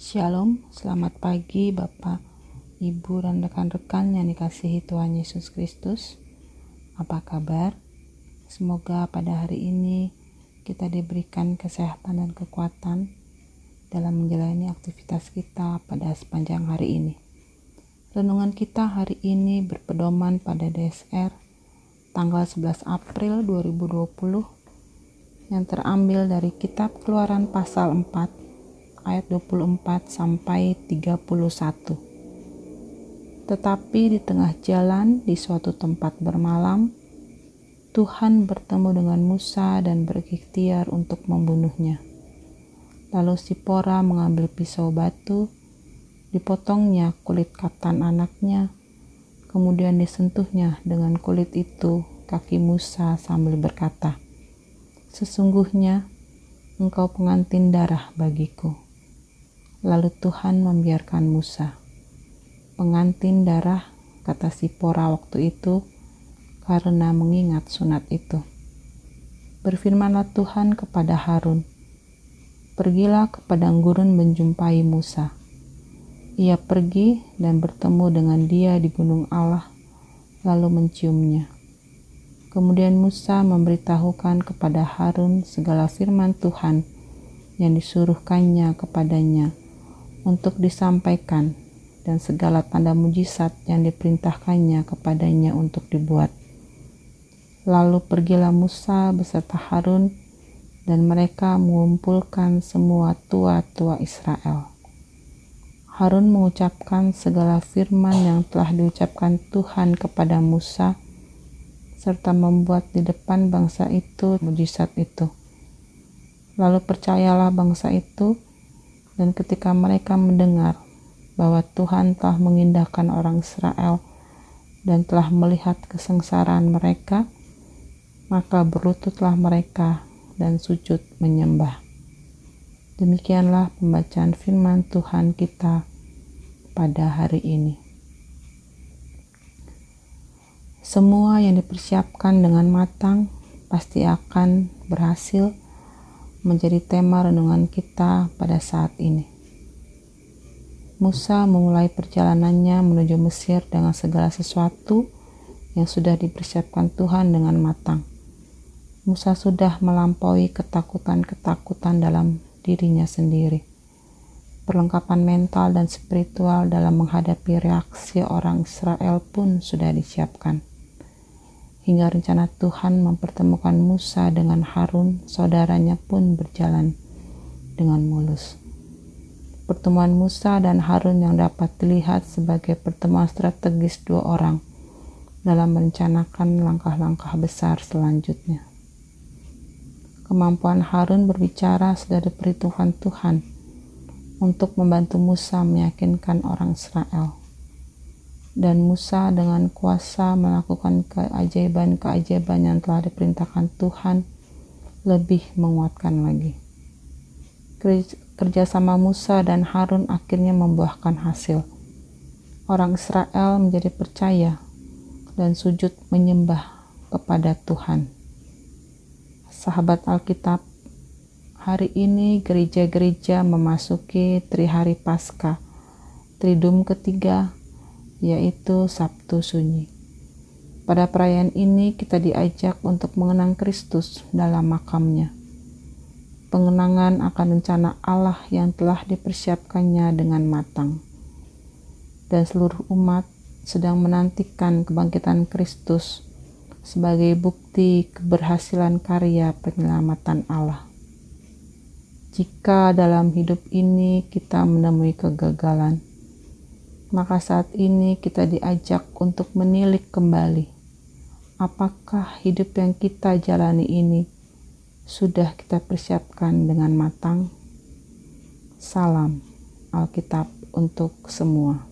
Shalom, selamat pagi Bapak, Ibu, dan rekan-rekan yang dikasihi Tuhan Yesus Kristus. Apa kabar? Semoga pada hari ini kita diberikan kesehatan dan kekuatan dalam menjalani aktivitas kita pada sepanjang hari ini. Renungan kita hari ini berpedoman pada DSR tanggal 11 April 2020 yang terambil dari kitab Keluaran pasal 4 ayat 24 sampai 31. Tetapi di tengah jalan di suatu tempat bermalam, Tuhan bertemu dengan Musa dan berikhtiar untuk membunuhnya. Lalu Sipora mengambil pisau batu, dipotongnya kulit katan anaknya, kemudian disentuhnya dengan kulit itu kaki Musa sambil berkata, Sesungguhnya engkau pengantin darah bagiku. Lalu Tuhan membiarkan Musa. Pengantin darah, kata Sipora waktu itu, karena mengingat sunat itu. Berfirmanlah Tuhan kepada Harun, Pergilah ke padang gurun menjumpai Musa. Ia pergi dan bertemu dengan dia di gunung Allah, lalu menciumnya. Kemudian Musa memberitahukan kepada Harun segala firman Tuhan yang disuruhkannya kepadanya untuk disampaikan dan segala tanda mujizat yang diperintahkannya kepadanya untuk dibuat. Lalu pergilah Musa beserta Harun dan mereka mengumpulkan semua tua-tua Israel. Harun mengucapkan segala firman yang telah diucapkan Tuhan kepada Musa serta membuat di depan bangsa itu mujizat itu. Lalu percayalah bangsa itu, dan ketika mereka mendengar bahwa Tuhan telah mengindahkan orang Israel dan telah melihat kesengsaraan mereka, maka berlututlah mereka dan sujud menyembah. Demikianlah pembacaan firman Tuhan kita pada hari ini. Semua yang dipersiapkan dengan matang pasti akan berhasil menjadi tema renungan kita pada saat ini. Musa memulai perjalanannya menuju Mesir dengan segala sesuatu yang sudah dipersiapkan Tuhan dengan matang. Musa sudah melampaui ketakutan-ketakutan dalam dirinya sendiri. Perlengkapan mental dan spiritual dalam menghadapi reaksi orang Israel pun sudah disiapkan hingga rencana Tuhan mempertemukan Musa dengan Harun, saudaranya pun berjalan dengan mulus. Pertemuan Musa dan Harun yang dapat dilihat sebagai pertemuan strategis dua orang dalam merencanakan langkah-langkah besar selanjutnya. Kemampuan Harun berbicara sudah diperhitungkan Tuhan untuk membantu Musa meyakinkan orang Israel dan Musa dengan kuasa melakukan keajaiban-keajaiban yang telah diperintahkan Tuhan lebih menguatkan lagi. Kerjasama Musa dan Harun akhirnya membuahkan hasil. Orang Israel menjadi percaya dan sujud menyembah kepada Tuhan. Sahabat Alkitab, hari ini gereja-gereja memasuki Trihari Paskah, Tridum ketiga yaitu Sabtu Sunyi. Pada perayaan ini kita diajak untuk mengenang Kristus dalam makamnya. Pengenangan akan rencana Allah yang telah dipersiapkannya dengan matang. Dan seluruh umat sedang menantikan kebangkitan Kristus sebagai bukti keberhasilan karya penyelamatan Allah. Jika dalam hidup ini kita menemui kegagalan, maka saat ini kita diajak untuk menilik kembali apakah hidup yang kita jalani ini sudah kita persiapkan dengan matang. Salam Alkitab untuk semua.